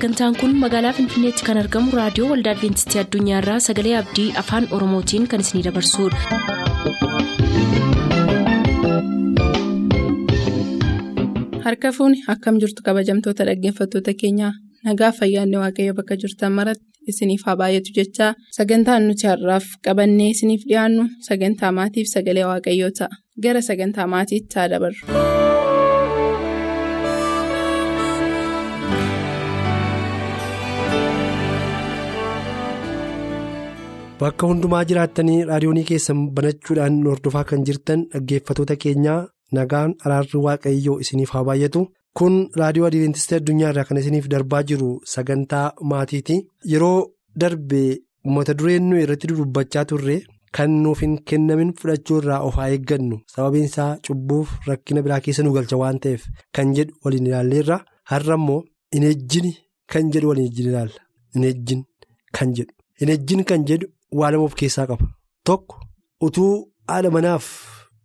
sagantaan kun magaalaa finfinneetti kan argamu raadiyoo waldaa adventistii addunyaarraa sagalee abdii afaan oromootiin kan isinidabarsudha. harka fuuni akkam jirtu kabajamtoota dhaggeeffattoota keenyaa nagaa fayyaanne waaqayyo bakka jirtan maratti isiniif haa baay'atu jechaa sagantaan nuti har'aaf qabannee isiniif dhiyaannu sagantaa maatiif sagalee waaqayyoo ta'a gara sagantaa maatiitti haa dabarru. Bakka hundumaa jiraattanii raadiyoonii keessan banachuudhaan hordofaa kan jirtan dhaggeeffatoota keenyaa nagaan araarri waaqayyoo isiniif haa baay'atu. Kun raadiyoo Adiventistii addunyaa irraa kan isiniif darbaa jiru sagantaa maatiiti. Yeroo darbe mata dureen nuyi irratti dubbachaa turre kan nuuf hin kennamin fudhachuu irraa of haa eeggannu. Sababiin isaa cubbuuf rakkina biraa keessa nu galcha waan ta'eef kan jedhu waliin ilaalleerra. Har'a immoo hin ejjini kan jedhu waliin ejjin ilaalla. Hin ejjin kan jedhu. Hin ejjin kan jedhu. Waa lama of keessaa qaba. Tokko utuu haadha manaaf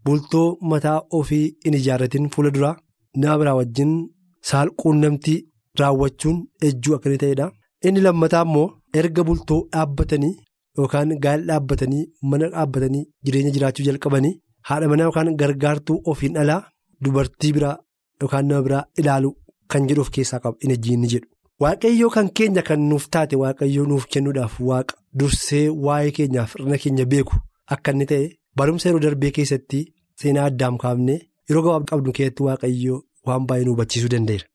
bultoo mataa ofii hin ijaarratin fuula duraa nama biraa wajjin saalquunnamtii raawwachuun ejjuu akka inni ta'edha. Inni lammataa immoo erga bultoo dhaabbatanii yookaan gaa'ela dhaabbatanii mana dhaabbatanii jireenya jiraachuu jalqabanii haadha manaa yookaan gargaartuu ofiin alaa dubartii biraa yookaan nama biraa ilaalu kan jedhu of keessaa qaba. Hin ejjiin jedhu. Waaqayyoo kan keenya kan nuuf taate waaqayyoo nuuf kennuudhaaf waaqa dursee waa'ee keenyaaf hir'ina keenya beeku akka inni ta'e barumsa yeroo darbee keessatti seenaa addaam kaafnee yeroo gabaabaa qabnu keessatti waaqayyoo waan baay'ee nu hubachiisuu danda'eera.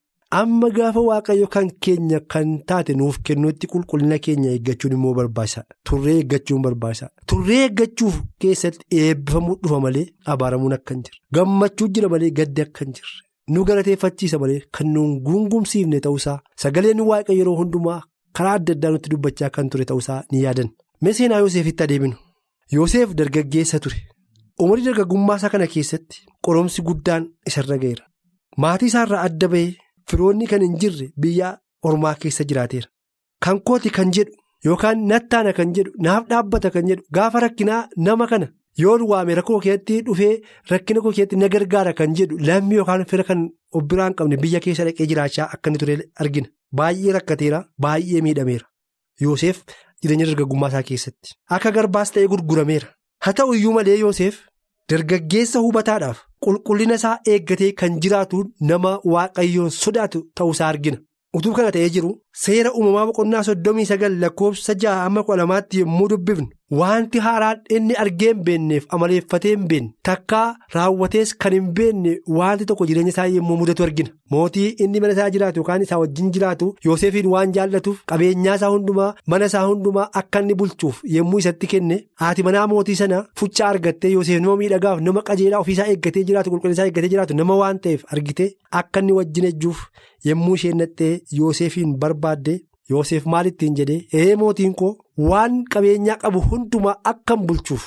Amma gaafa waaqayyoo kan keenya kan taate nuuf kennuutti qulqullina keenya eeggachuun immoo barbaachisaadha. Turree eeggachuun barbaachisaadha. Turree eeggachuuf keessatti eebbifamuu dhufa malee abaaramuun akka hin jirre. Gammachuu jira malee gaddi akka hin jirre. Nu galateeffachiisa malee kan nuun guungumsiifne ta'uusaa sagaleen waaqa yeroo hundumaa karaa adda addaa nutti dubbachaa kan ture ta'uusaa ni yaadan. Mee seenaa Yooseefitti adeeminu. Yooseef dargaggeessa ture. Umurii dargaggummaa isaa kana keessatti qoromsi guddaan isarra ga'eera. Maatii isaarraa adda bahee firoonni kan hin jirre biyya ormaa keessa jiraateera. Kan kooti kan jedhu yookaan nattaana kan jedhu naaf dhaabbata kan jedhu gaafa rakkinaa nama kana. Yoon waame rakkoo keessatti dhufee rakkina koo keessatti na gargaara kan jedhu lammii yookaan fira kan of biraa hin qabne biyya keessa dhaqee jiraachaa akka inni ture argina. Baay'ee rakkateera baay'ee miidhameera. Yoosef jireenya dargaggummaa isaa keessatti. Akka garbaas ta'ee gurgurameera. Haa ta'u iyyuu malee Yoosef dargaggeessa hubataadhaaf qulqullina isaa eeggatee kan jiraatu nama waaqayyoon sodaatu ta'uusaa argina. Utuu kana ta'ee jiru seera uumamaa boqonnaa soddomii sagal lakkoofsa ja'a amma kudha lamaatti yommuu dubbifnu. Wanti haaraan inni argee hin beekneef amaleeffatee hin beekne takkaa raawwatees kan hin beekne wanti tokko jireenya isaa yommuu mudatu argina. Mootii inni mana isaa jiraatu yookaan isaa wajjin jiraatu Yoosefiin waan jaallatuuf qabeenyaa isaa hundumaa mana isaa hundumaa akka inni bulchuuf yommuu isatti kenne haati manaa mootii sana fuchaa argattee Yoosef nama miidhagaaf nama qajeelaa ofiisaa eeggatee jiraatu qulqullina isaa eeggatee jiraatu nama waan ta'eef argite akka inni wajjin ejjuuf yommuu isheen nattee Yoosefiin barbaadde. Yoosef maal ittiin jedhee ee mootiin koo waan qabeenyaa qabu hundumaa akkan bulchuuf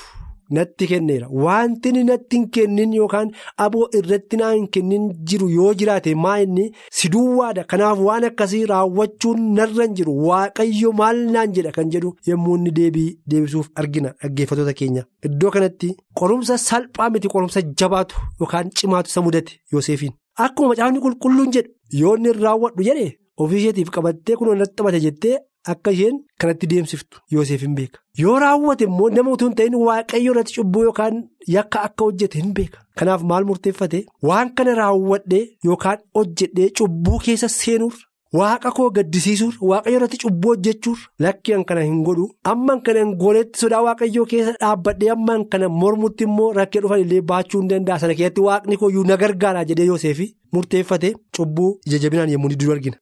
natti kenneera. Wanti natti hin kennin yookaan aboo irratti naa hin kennin jiru yoo jiraate maa inni? Si duwwaadha kanaaf waan akkasii raawwachuun narra jiru. Waaqayyo maal naan jedha kan jedhu yommuu inni deebii deebisuuf argina dhaggeeffatoota keenya. Iddoo kanatti qorumsa salphaa miti qorumsa jabaatu yookaan cimaatu isa mudate Yoosefiin. Akkuma macaafni qulqulluun jedhu yoo inni raawwadhu jedhe. Ofii isheetiif qabattee kun irratti taphate jettee akka isheen kanatti deemsiftu Yoosef hin beeka. Yoo raawwate immoo nama utuu hin ta'in waaqayyo irratti cubbuu yookaan yakka akka hojjete hin beeka. Kanaaf maal murteeffate waan kana raawwadhee yookaan hojjedhee cubbuu keessa seenuur waaqa koo gaddisiisuur waaqayyo irratti cubbuu hojjechuur lakki kana hin godhu amman kana hin goonetti sodaa waaqayyoo keessa dhaabbadhee amman kana mormutti immoo rakkee dhufan illee baachuu hin danda'a sana keessatti waaqni kooyyuu na gargaara jedhee Yoosef murteeffate cubbuu ija jabinaan yommuu ni argina.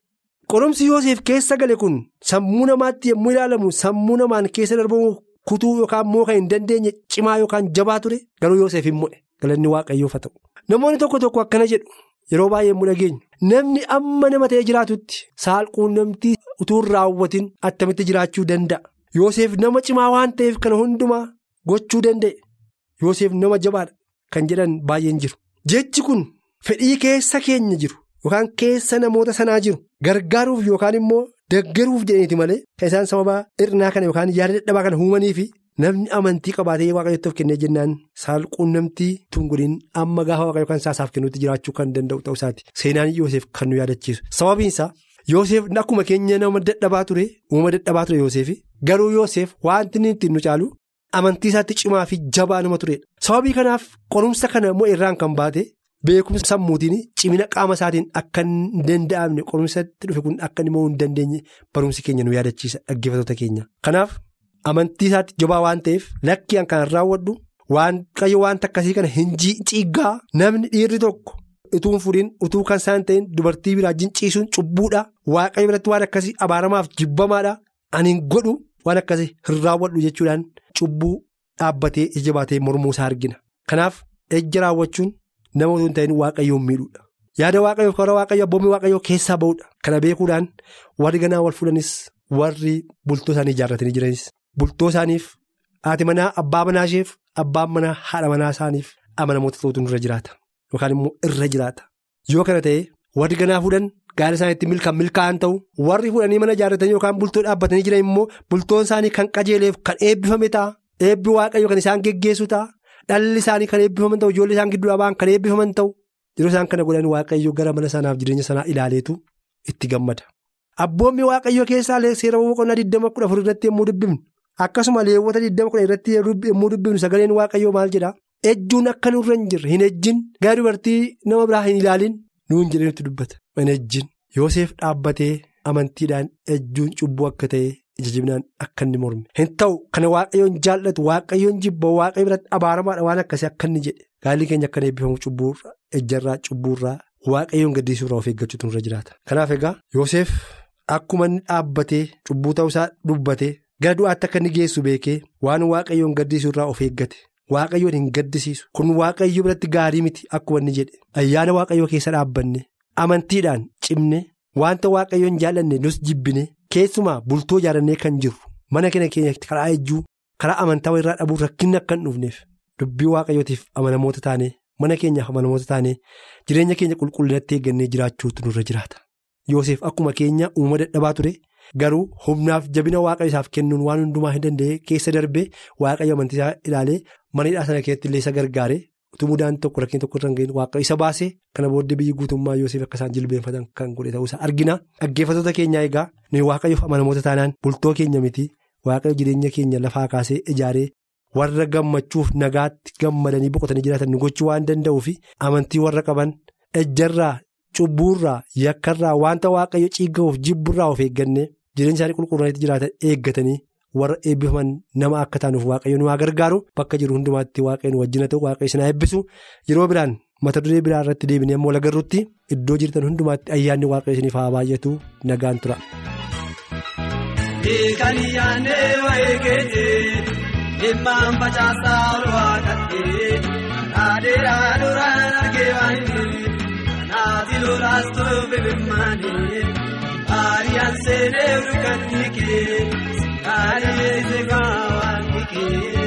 Qoromsi Yoosef keessa gale kun sammuu namaatti yommuu ilaalamu sammuu namaan keessa darbamu kutuu yookaan mooka hin dandeenye cimaa yookaan jabaa ture garuu Yoosef hin mo'e galanni waaqayyoof haa ta'u. Namoonni tokko tokko akkana jedhu yeroo baay'ee yommuu dhageenyu namni amma nama ta'ee jiraatutti saalquunnamtii utuu hin raawwatin attamitti jiraachuu danda'a. Yoosef nama cimaa waan ta'eef kana hundumaa gochuu danda'e Yoosef nama jabaadha kan jedhan baay'een jiru. Jechi kun fedhii keessa keenya jiru. Yookaan keessa namoota sanaa jiru gargaaruuf yookaan immoo deggeruuf jedhaniiti malee kan isaan sababa hir'inaa kana yookaan yaada dadhabaa kana uumanii fi namni amantii qabaatee waaqayyotti of kennee jennaan saalquunnamtii tunguriin amma gaafa waaqayyo kan isaasaaf kennuutti jiraachuu kan danda'u ta'uu isaati seenaan Yoosef kan nu yaadachiisu sababiin isaa Yoosef akkuma keenya nama dadhabaa ture uumama dadhabaa ture Yoosef garuu Yoosef wanti inni ittiin nu caalu amantii isaatti cimaa fi jabaa nama turedha. Sababii kanaaf qorumsa kana immoo irraan kan baate beekumsa sammuutiin cimina qaama isaatiin akka hin danda'amne qorumsatti dhufe kun akka inni hin dandeenye barumsi keenya nu yaadachiisa dhaggeeffattoota keenya. Kanaaf amantii isaatti jabaa waan ta'eef lakkii kan raawwadhu waaqayyo wanta akkasii kana hin ciiggaa namni dhiirri tokko. utuu furiin utuu kan isaan ta'in dubartii biraa ciisuun cubbuudha waaqayyo biratti waan akkasii abaaramaaf jibbamaadha ani godhu waan akkasii hin raawwadhu jechuudhaan cubbuu dhaabbatee ija baatee mormuu isaa argina kanaaf ejja raawwachuun nama utuu hin ta'in waaqayyoon miidhuudha. Yaada waaqayyoo karaa waaqayyo abboommii waaqayyoo keessaa ba'uudha. Kana beekuudhaan warri ganaa wal fuudhanis warri bultoo isaanii ijaarratanii jiranis. Bultoo isaaniif haati manaa abbaa manaa isheef abbaan manaa haadha manaa isaaniif amanamoota ta'utu irra jiraata. Yookaan immoo irra jiraata. Yoo kana ta'e warri ganaa fuudhan gaara isaaniitti milkaan milkaa'an ta'u warri fuudhanii mana ijaarratanii yookaan bultoo dhaabbatanii jiran immoo bultoon isaanii kan qajeeleef kan eebbifame ta'a. Eebbi waaqayyo kan isaan geggeessu ta'a dhalli isaanii kan eebbifaman ta'u ijoollee isaan gidduu dhabaan kan eebbifaman ta'u yeroo isaan kana godhan waaqayyo gara mana sanaaf jireenya sanaa ilaaleetu itti gammada. Abboommi waaqayyo keessaa seera boqonnaa 2014 irratti yommuu dubbifnu akkasuma leewwata 20 irratti yommuu dubbifnu sagaleen waaqayyoo maal jedhaa? Ejjuun akka nurra hin jirre hin ejjin gara dubartii nama biraa hin ilaalin nuun jedhanitti dubbata. Hin ejjin Yoosef dhaabbatee amantiidhaan ejjuun cubbuu akka ta'e ija jibinaan akka inni morme. Hin ta'u kana waaqayyoon jaallatu waaqayyoon jibba waaqayyo biratti abaaramaadha waan akkasii akka inni jedhe gaalli keenya akka eebbifamu cubbuurraa ejjarraa cubbuurraa waaqayyoon gaddisuurraa of eeggachuutu nurra jiraata. Kanaaf egaa Yoosef akkuma inni dhaabbatee cubbuu ta'uusaa dubbatee gara du'aatti akka inni geessu beekee waan waaqayyoon gaddisuurraa of eeggate. Waaqayyoon hin gaddisiisu kun waaqayyo biratti gaarii miti akkuma inni jedhe ayyaana waaqayyoo keessa dhaabbanne amantiidhaan cimne wanta waaqayyoon jaallanne nus jibbine keessumaa bultoo ijaarannee kan jirru mana keenya keenya karaa ejjuu karaa amantaa irraa dhabuu rakkinni akka hin dhufneef dubbii waaqayyootiif amanamoota taane mana keenyaaf amanamoota taane jireenya keenya qulqullinatti eeggannee jiraachuutu nurra jiraata Yoosef akkuma keenya uumama dadhabaa ture. Garuu humnaaf jabina waaqayyo isaaf kennuun waan hundumaa hin danda'e keessa darbee waaqayyo amantiisaa ilaalee mana hidhaa sana keessatti illee isa gargaare utuu mudaan tokko rakkin tokko irra hin ga'in waaqayyo isa baasee kana booddee biyyi guutummaa Yoosef akka isaan jilbeenfatan kan godhe ta'uusaa argina. Dhaggeeffattoota keenyaa egaa nuyi waaqayyoof amanamoota taanaan bultoo keenya miti waaqayyo jireenya keenya lafaa kaasee ijaaree warra gammachuuf nagaatti gammadanii boqotanii jiraatan nu gochuu waan danda'uuf amantii warra qaban ejjarraa. Cubbuurraa yakkarraa wanta waaqayyo ciiggamuuf jibburraa of eegganne jireenya isaanii qulqullinaatti jiraatan eeggatanii warra eebbifaman nama akka taanuuf waaqayyo nu haa gargaaru. Bakka jiru hundumaatti waaqayyo nu wajjin ta'u waaqayyo isin haa eebbisu. Yeroo biraan mata duree biraa irratti deebinee ammoo lagarrutti iddoo jirtan hundumaatti ayyaanni waaqayyo isiniif haa baay'atu. Nagaan tura. Naati lolaas toobe birmaanii Ariyaan Ariyee seegaa waan kee.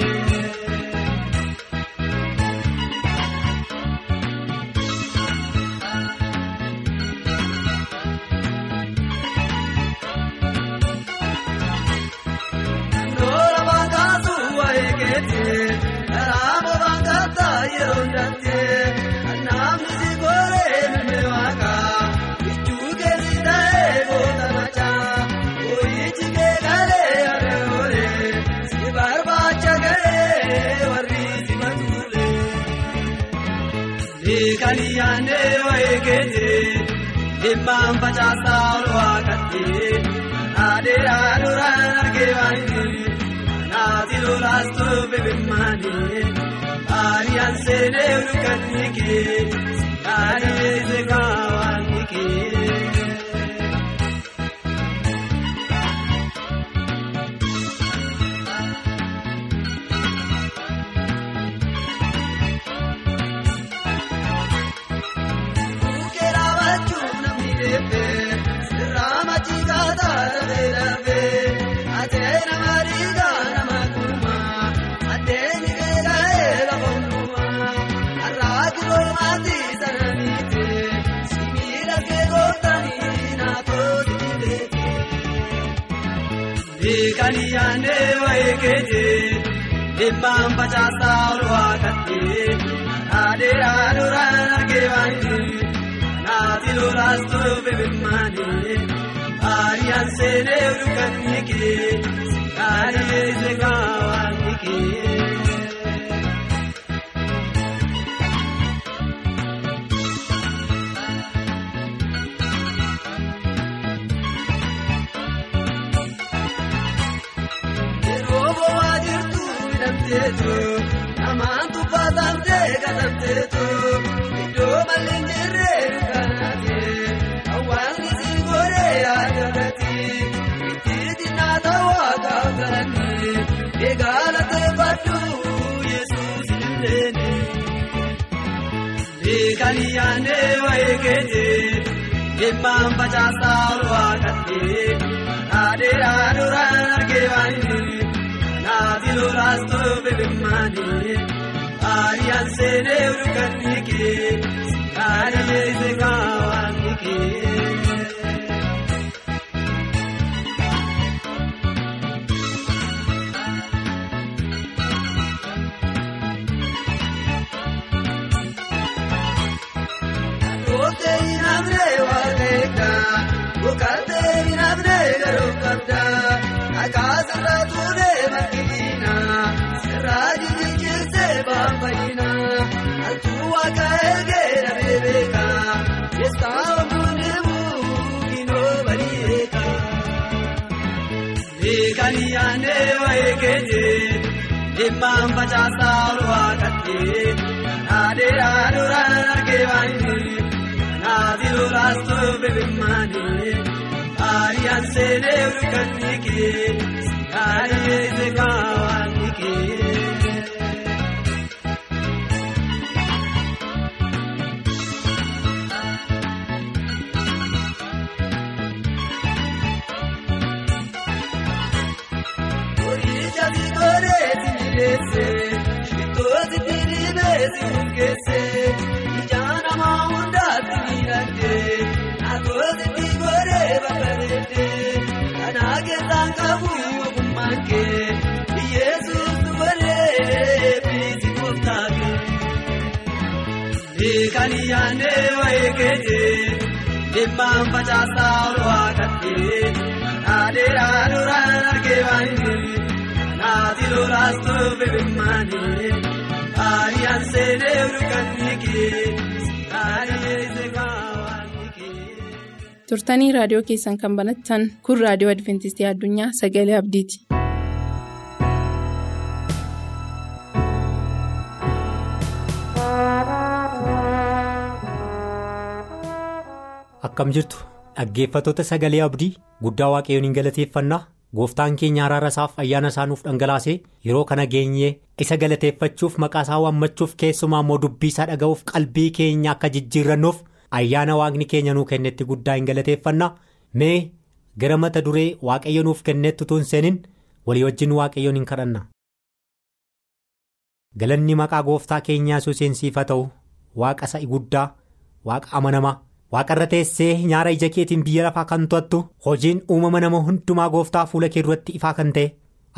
Waa'ee keetii dhimmaan facaasaa ol waaqattee adeeraa duraan argee waanii naati lolaas toobe birmaanii. Ariyaan seenee urgaatti kee Ariyee seegaa Waa'ee keetii dhimmaan facaasaa ol waaqattee adeeraa duraan argee waanii naati lolaas toobe birmaanii seenee dukkanni kee gaarii seekaa waan kee. Hidhamteetu namaan tuffatamtee gatamteetu iddoo malli hin jirre dukkanaatee hawaasni si godhee yaadamati itti jinnaa ta'uu gaafgaranii eegaala teeffadhu yesuus illee beekanii yaadnee wayii keetee dhimmaan facaasaa adeeraa duraan argee waanii naati lolaas toobe birmaanii baay'aan seenee dukkanni kee gaarii seekaa waan kee. Waaqeekaa bukaatee hin hafnee garuu qabdaa akaasirraa tuulee makiinaa dhimmaan facaasaa olwaaqatee adeeraa duraan argee waanii naati lolaas toobe birmaanii baay'aan seenee dukkanni kee gaarii seekaa waan si miidheessee shittooti diriiree si murgeessee ijaa namaa hundaatti miidhagdee naatoti si godhee babareeddee kanaa keessaan qabu ogummaan kee Yesuus godhee biisi kooftaa kee. Beekanii yaadnee wayii keetee dhimmaan facaasaa olwaaqatee adeeraa duraan argee waanii naati lolaas toobe birmaanii baay'aan seenee dukkanni kee gaarii seekaa waan kee. turtanii raadiyoo keessan kan banattan kun raadiyoo adventistii addunyaa sagalee abdiiti. Akkam jirtu dhaggeeffattoota sagalee abdii guddaa waaqayyoon hin galateeffannaa gooftaan keenya araara isaaf ayyaana isaa nuuf dhangalaasee yeroo kana geenyee isa galateeffachuuf maqaa isaa waammachuuf keessumaa immoo dubbii isaa dhaga'uuf qalbii keenya akka jijjiirrannuuf ayyaana waaqni keenya nuu kennetti guddaa hin galateeffannaa mee gara mata duree waaqayyo nuuf kennetti utuu hin seenin walii wajjin waaqayyoon hin kadhanna. Galanni maqaa gooftaa keenyaa Yesuusiin siif haa ta'u waaqa sa'i guddaa waaqa amanamaa. Waaqa irra teessee nyaara ija keetiin biyya lafaa kan to'attu hojiin uumama nama hundumaa gooftaa fuula kee duratti ifaa kan ta'e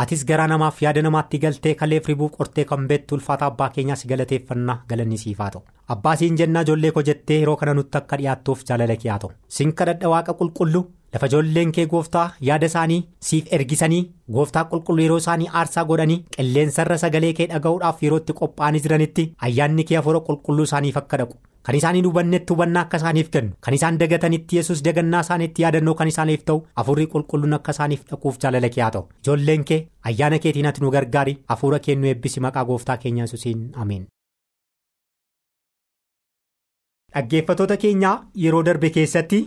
atis garaa namaaf yaada namaatti galtee kaleef ribuuf qortee kan beektu ulfaata abbaa keenyaas galateeffannaa galanni siif haa ta'u. Abbaa siin jennaa ijoollee koo jettee yeroo kana nutti akka dhiyaattuuf jaalala kee haa ta'u. Sin kadhadha waaqa qulqulluu lafa ijoolleen kee gooftaa yaada isaanii siif ergisanii gooftaa qulqulluu yeroo isaanii aarsaa godhanii qilleensarra sagalee kee dhaga'uudhaaf yerootti qophaa'anii jiranitti ayyaanni kee hafuura qulqulluu isaaniif akka dhaqu kan isaanii hubannetti hubannaa akka isaaniif kennu kan isaan dagatanitti yesus dagannaa isaaniitti yaadannoo kan isaaniif ta'u hafuurri qulqulluun akka isaaniif dhaquuf jaalala kee haa ta'u ijoolleen kee ayyaana keetiin ati nu gargaari hafuura kee nu eebbisi maqaa gooftaa keenya yesuusiin ameen. dhaggeeffatoota keenyaa yeroo darbe keessatti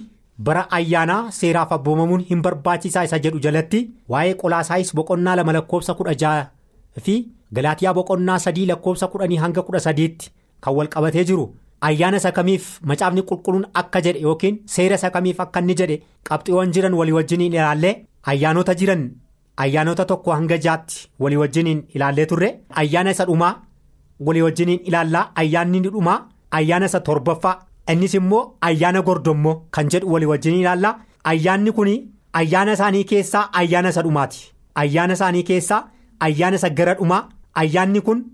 bara ayyaanaa seeraaf abboomamuun hin barbaachisaa isa jedhu jalatti waa'ee qolaasaayis boqonnaa lama lakkoofsa kudha jaha fi galaatiyaa boqonnaa sadii lakkoofsa kudhanii hanga kudha sadiitti kan wal qabatee jiru. Ayyaana isa kamiif macaafni qulqulluun akka jedhe yookiin seera isa kamiif akka inni jedhe qabxiiwwan jiran walii wajjiniin ilaallee ayyaanota jiran ayyaanota tokko hanga jaatti walii wajjiniin ilaallee turre. Ayyaana isa dhumaa walii wajjiniin ilaallaa. Ayyaanni dhumaa ayyaana isa torbaffaa. Innis immoo ayyaana gordommoo kan jedhu walii wajjiniin ilaallaa. Ayyaanni kun ayyaana isaanii keessaa ayyaana isa dhumaati. Ayyaana isaanii keessaa ayyaana isa gara dhumaa. Ayyaanni kun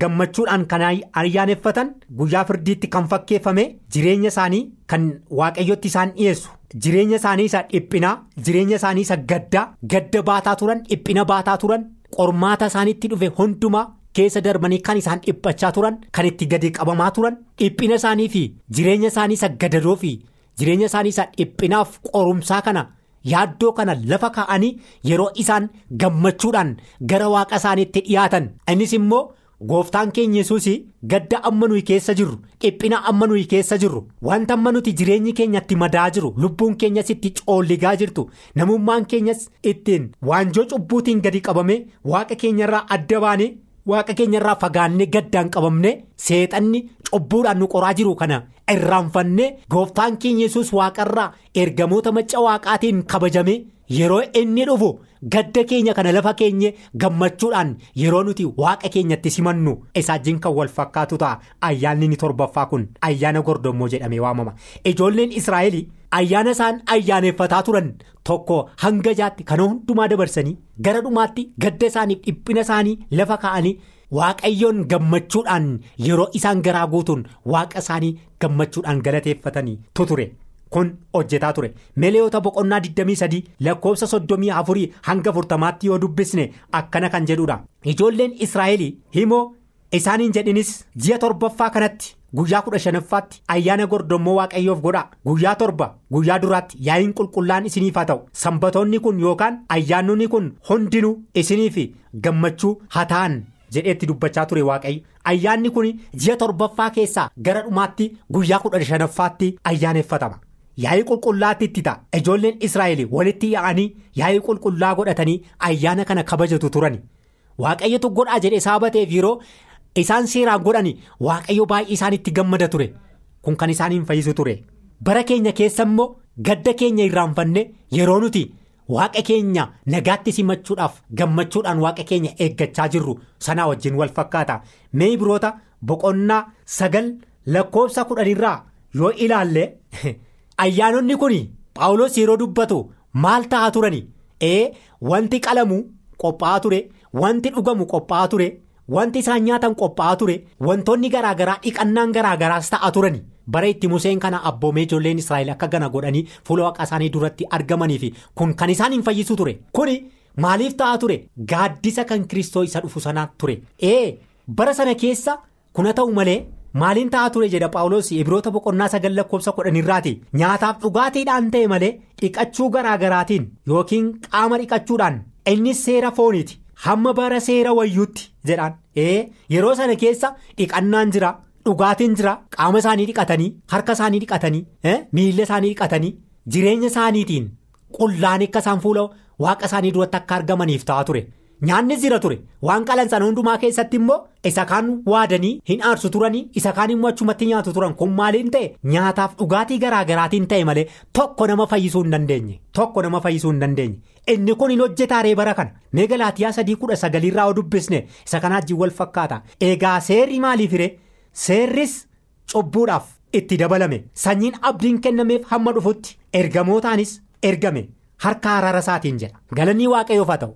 gammachuudhaan kan ayyaaneffatan guyyaa firdiitti kan fakkeeffame jireenya isaanii kan waaqayyotti isaan dhiyeessu jireenya isaanii isa dhiphinaa jireenya isaanii isa gaddaa gadda baataa turan dhiphina baataa turan qormaata isaaniitti dhufe hundumaa keessa darbanii kan isaan dhiphachaa turan kan itti gadi qabamaa turan dhiphina isaanii fi jireenya isaanii isa gadadoo fi jireenya isaanii isa dhiphinaaf qorumsaa kana. yaaddoo kana lafa kaa'anii yeroo isaan gammachuudhaan gara waaqa isaaniitti dhiyaatan innis immoo gooftaan keenya yesuus gadda amma nuyi keessa jirru dhiphina amma nuyi keessa jirru wanta amma nuti jireenyi keenyatti madaa jiru lubbuun keenyas itti coolligaa jirtu namummaan keenyas ittiin waanjoo cubbuutiin gadi qabame waaqa keenyarraa adda baane waaqa keenyarraa fagaannee gaddaan qabamne seexanni cubbuudhaan nu qoraa jiru kana. irraanfannee gooftaan keenya yesus waaqarraa ergamoota macca waaqaatiin kabajame yeroo inni dhufu gadda keenya kana lafa keenye gammachuudhaan yeroo nuti waaqa keenyatti simannu isaajjiin kan wal fakkaatu ta'a ayyaanni ni torbaffaa kun ayyaana gordommoo jedhamee waamama ijoolleen israa'el ayyaana isaan ayyaaneffataa turan tokko hanga jaatti kana hundumaa dabarsanii gara dhumaatti gadda isaaniif dhiphina isaanii lafa kaa'anii. Waaqayyoon gammachuudhaan yeroo isaan garaa guutuun waaqa isaanii gammachuudhaan galateeffatanii ture kun hojjetaa ture. Meleeyoota boqonnaa 23 lakkoofsa 34 hanga 40 yoo dubbisne akkana kan jedhudha. Ijoolleen israa'el himoo isaaniin jedhinis ji'a torbaffaa kanatti guyyaa kudha shanaffaatti ayyaana gordommoo waaqayyoof godhaa guyyaa torba guyyaa duraatti yaa'iin qulqullaan isiniif haa ta'u. Sanbatoonni kun yookaan ayyaanonni kun hundinuu isiniif gammachuu haa ta'an. jedheetti dubbachaa ture waaqayyo. Ayyaanni kun ji'a torbaffaa keessaa gara dhumaatti guyyaa kudha shanaffaatti ayyaaneffatama yaa'ii qulqullaatti itti ta'a ijoolleen israa'el walitti yaa'anii yaa'ii qulqullaa godhatanii ayyaana kana kabajatu turani. Waaqayyotu godhaa jedhe saabateef yeroo isaan seeraan godhani waaqayyo baay'ee isaanitti gammada ture. Kun kan isaaniin fayyisu ture. Bara keenya keessa immoo gadda keenya irraanfanne yeroo nuti. waaqa keenya nagaatti simachuudhaaf gammachuudhaan waaqa keenya eeggachaa jirru sanaa wajjin wal fakkaata. Mee Ibroota boqonnaa sagal lakkoofsa kudhanirraa yoo ilaalle ayyaanonni kun paawulos yeroo dubbatu maal ta'aa turani? Ee wanti qalamu qophaa'aa ture wanti dhugamu qophaa'aa ture wanti isaan nyaatan qophaa'aa ture wantoonni garaagaraa dhiqannaan garaagaraas ta'aa turani. bara itti museen kana abboomee ijoolleen israa'el akka gana godhanii fuula waaqa isaanii duratti argamanii kun kan isaan hin fayyisu ture. Kuni maaliif ta'aa ture? Gaaddisa kan kiristoo isa dhufu sanaa ture. Ee bara sana keessa kuna ta'u malee maaliin ta'aa ture jedha paawulos? Ibroota boqonnaa sagal lakkoofsa kudhanirraati nyaataaf dhugaatiidhaan ta'e malee dhiqachuu garaagaraatiin yookiin qaama dhiqachuudhaan innis seera fooniiti. Hamma bara seera wayyuutti jedhaan. Ee yeroo sana keessa dhiqannaan jira. Dhugaatiin jira qaama isaanii dhiqatanii harka isaanii dhiqatanii miila isaanii dhiqatanii jireenya isaaniitiin qullaan akka isaan fuula waaqa isaanii duratti akka argamaniif ta'a ture nyaannis jira ture. Waan qalan sana hundumaa keessatti immoo isa kaan waadanii hin aarsu turanii isa kaan immoo achumatti nyaatu turan. Kun maaliin ta'e? Nyaataaf dhugaatii garaagaraatiin ta'e malee tokko nama fayyisuu hin dandeenye. Tokko nama fayyisuu hin dandeenye. Inni kun hin hojjetaaree bara kana. Meegalaatiyaa sadii kudha sagalirraa yoo dubbisne isa kanaa wajjin wal fakkaata. Egaa seerri maaliif hiree. Seerris cubbuudhaaf itti dabalame. Sanyiin abdiin kennameef hamma dhufutti. Ergamootaanis ergame harka araara isaatiin jedha. Galanii waaqayyoof haa ta'u.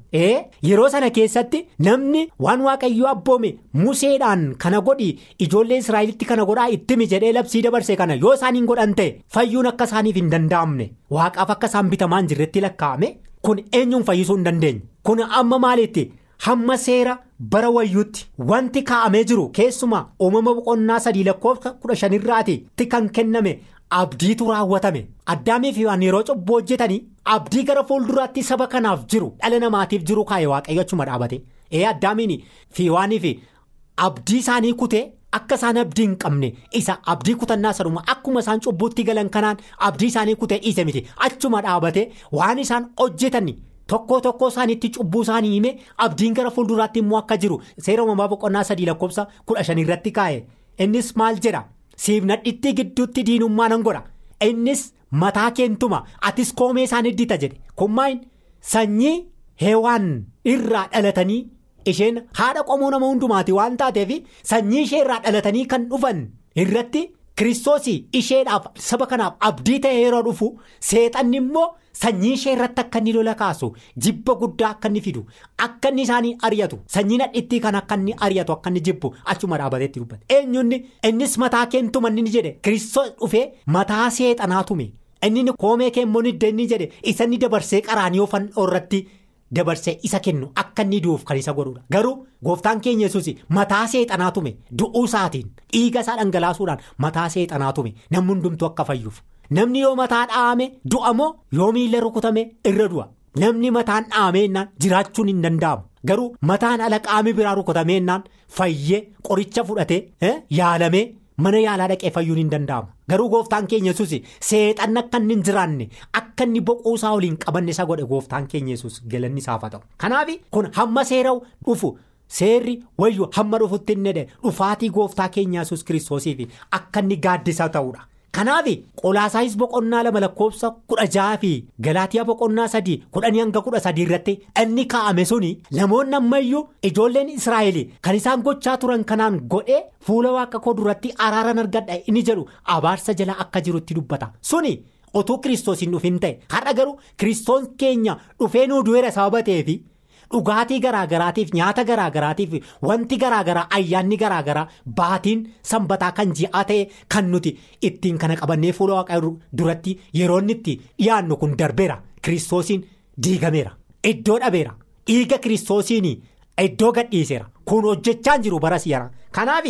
Yeroo sana keessatti namni waan waaqayyoo abboome museedhaan kana godhi ijoollee israa'elitti kana godhaa ittimi jedhee labsii dabarse kana yoo isaan hin godhan ta'e fayyuun akka isaaniif hin danda'amne waaqaaf akka isaan bitamaan jirretti lakkaa'ame kun eenyuun fayyisuu hin dandeenye? Kun amma maaliitti. hamma seera bara wayyuutti wanti kaa'amee jiru keessumaa uumama boqonnaa sadii lakkoofsa kudha shanirraati kan kenname abdiitu raawwatame addaamii fi waan yeroo cubbuu hojjetanii abdii gara fuulduraatti saba kanaaf jiru dhala namaatiif jiru kaa'e waaqayyo achuma dhaabate. Ee addaamiin fi waaniif abdii isaanii kutee akka isaan abdii hin qabne isa abdii kutannaa saduma akkuma isaan cubbuutti galan kanaan abdii isaanii kutee dhiise miti. Achuma dhaabate waan isaan hojjetan. Tokkoo tokkoo isaaniitti cubbuu isaanii hime abdiin gara fuulduraatti immoo akka jiru. Seera uumamaa boqonnaa sadii lakkoofsa kudha shan irratti kaa'e innis maal jedha siif nadhitti gidduutti diinummaa nan godha. Innis mataa keentuma atis koomee isaan iddita jedhe. Kummaan sanyii heewaan irraa dhalatanii isheen haadha qomoo nama hundumaati waan taateef sanyii ishee irraa dhalatanii kan dhufan irratti kiristoosii isheedhaaf saba kanaaf abdii ta'e yeroo dhufu seexanni immoo sanyii ishee irratti akka inni lola kaasu jibba guddaa akka inni fidu akka inni isaanii ari'atu sanyii nadhittii kan akka inni ari'atu akka inni jibbu achuma dhaabateetti dubbate eenyuun innis mataa keentuma inni jedhe. Kiristoos dhufee mataa seexanaa tume. Inni koomee keemmoo inni jedhe. Isa inni dabarsee qaraanii fannoo irratti. Dabarsee isa kennu akka inni du'uuf kan isa godhudha garuu gooftaan keenya yesuus mataa seexanaa tume du'uu isaatiin dhiiga isaa dhangalaasuudhaan mataa seexanaa tume namni hundumtuu akka fayyuuf. Namni yoo mataa dhaame du'a moo yoo miila rukutame irra du'a? Namni mataan dhaameennaan jiraachuun hin danda'amu. Garuu mataan ala qaami biraa rukutameennaan fayyee qoricha fudhatee yaalamee. Mana yaalaa dhaqee fayyuun hin danda'amu garuu gooftaan keenya yesuus seexanni akka inni hin jiraanne akka inni boquu isaa waliin qabanne isa godhe gooftaan keenya yesuus galanni isaaf haa ta'u kanaaf kun hamma seera dhufu seerri wayyu hamma dhufutti inni dhufaatii gooftaa keenya yesuus kiristoosiif akka inni gaaddisa ta'uudha. Kanaaf qolaasaayis boqonnaa lama lakkoofsa kudha jaha fi galaatiyaa boqonnaa sadii kudhanii hanga kudha sadii irratti inni kaa'ame suni namoonni ammayyuu ijoolleen israa'el kan isaan gochaa turan kanaan godhee fuula waaqa koo duratti araaran argadha inni jedhu abaarsa jala akka jirutti dubbata suni utuu kiristoos hin dhufin ta'e har'a garuu kiristoos keenya dhufee nuu du'eera sababa ta'eefi. Dhugaatii garaagaraatiif nyaata garaagaraatiif wanti garaagaraa ayyaanni garaagaraa baatiin sanbataa kan ji'aa ta'e kan nuti ittiin kana qabannee fuula waaqaa duratti yeroo inni itti dhiyaannu kun darbeera. Kiristoosiin diigameera. Iddoo dhabeera. Dhiiga kiristoosiin iddoo gadhiiseera. Kun hojjechaa jiru baras yara kanaaf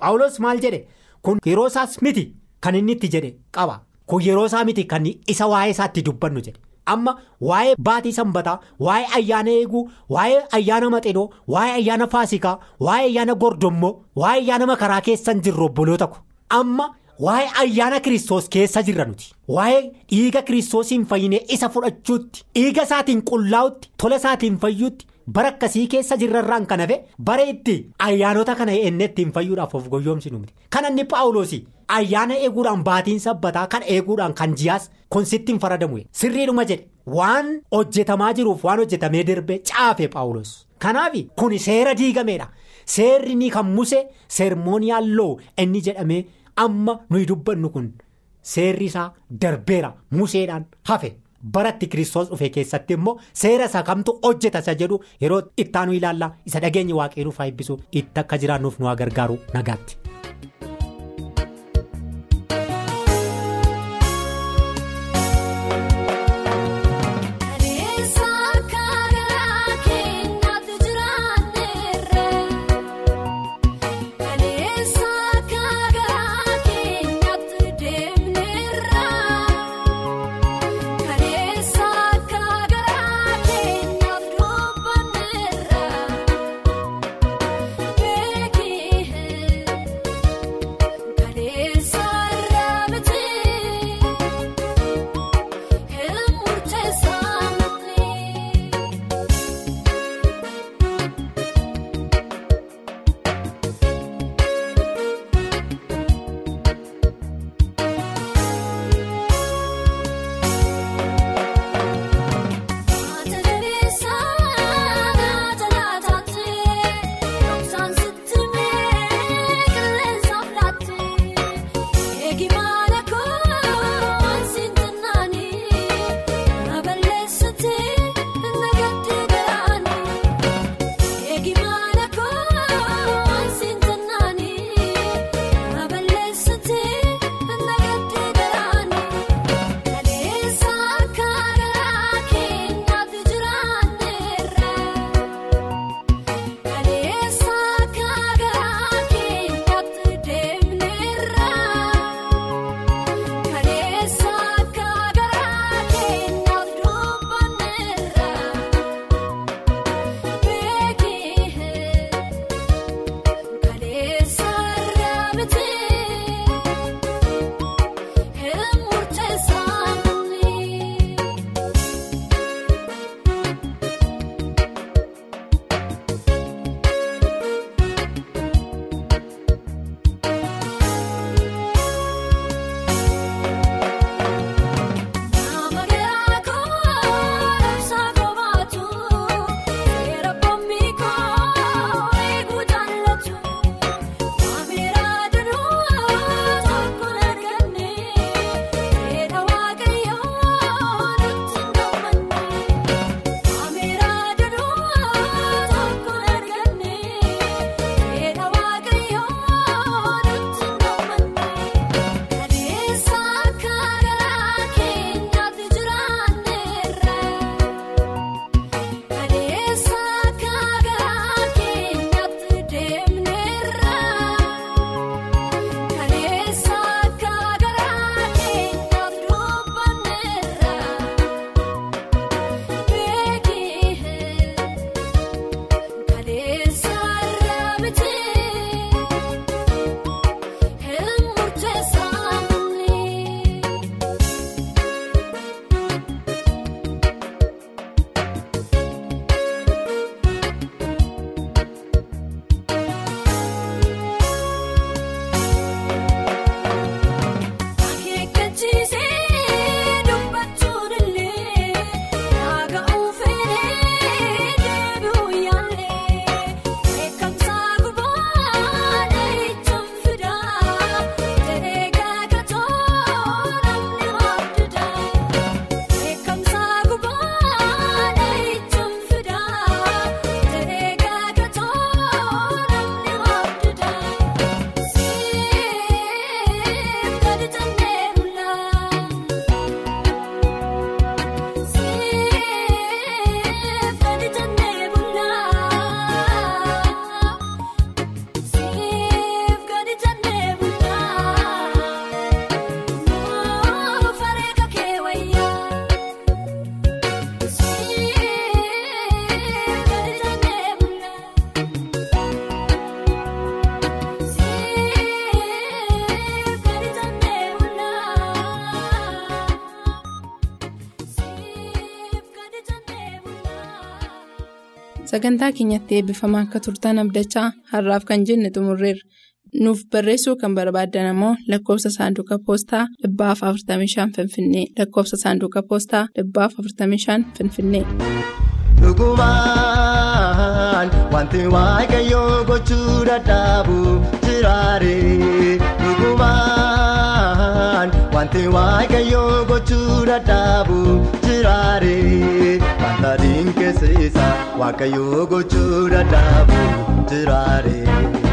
paawulos maal jedhe? Kun yeroo isaas miti kan inni itti jedhe qaba. Kun yeroo isaa miti kan isa waa'ee isaatti dubbannu jedhe. Amma waa'ee baatii sanbataa waa'ee ayyaana eeguu waa'ee ayyaana maxinoo waa'ee ayyaana faasikaa waa'ee ayyaana gordommoo waa'ee ayyaana makaraa keessan jirru obboloota ko amma waa'ee ayyaana kiristoos keessa jirra nuti. Waa'ee dhiiga kiristoosiin fayyinee isa fudhachuutti dhiiga isaatiin qullaa'utti tola isaatiin fayyuutti bara akkasii keessa jirrarraan kan hafe bara itti ayyaanota kana enne ittiin fayyuudhaaf of goyoomsinu miti. Kan inni paawuloosii ayyaana eeguudhaan baatiin sabbataa kan eeguudhaan kan ji'aas kun sittiin faradamu. Sirriidhuma jedhe waan hojjetamaa jiruuf waan hojjetamee darbee caafe paawulos kanaaf kun seera diigameedha. Seerri ni kan muse seermooniyaan loo inni jedhamee amma nuyi dubbannu kun seerri isaa darbeera museedhaan hafe. baratti kiristoos dhufe keessatti immoo seera isaa kamtu hojjeta isa jedhu yeroo ittaanu ilaallaa isa dhageenya waaqayyoo nuuf eebbisu itti akka jiraannuuf nu gargaaru nagaatti. Sagantaa keenyatti eebbifamaa akka turtan abdachaa har'aaf kan jenne xumurreerra nuuf barreessuu kan barbaaddan ammoo lakkoofsa saanduqa poostaa dhibbaaf 45 finfinnee lakkoofsa saanduqa poostaa dhibbaaf 45 finfinnee. Dhugumaan wanti waaqayyoo gochuu dadhabu jiraare. Wanti waaqayyoo gochuu dadhabu jiraare. Wanta dinqisiisa waaqayyoo gochuu dadhabu jiraare.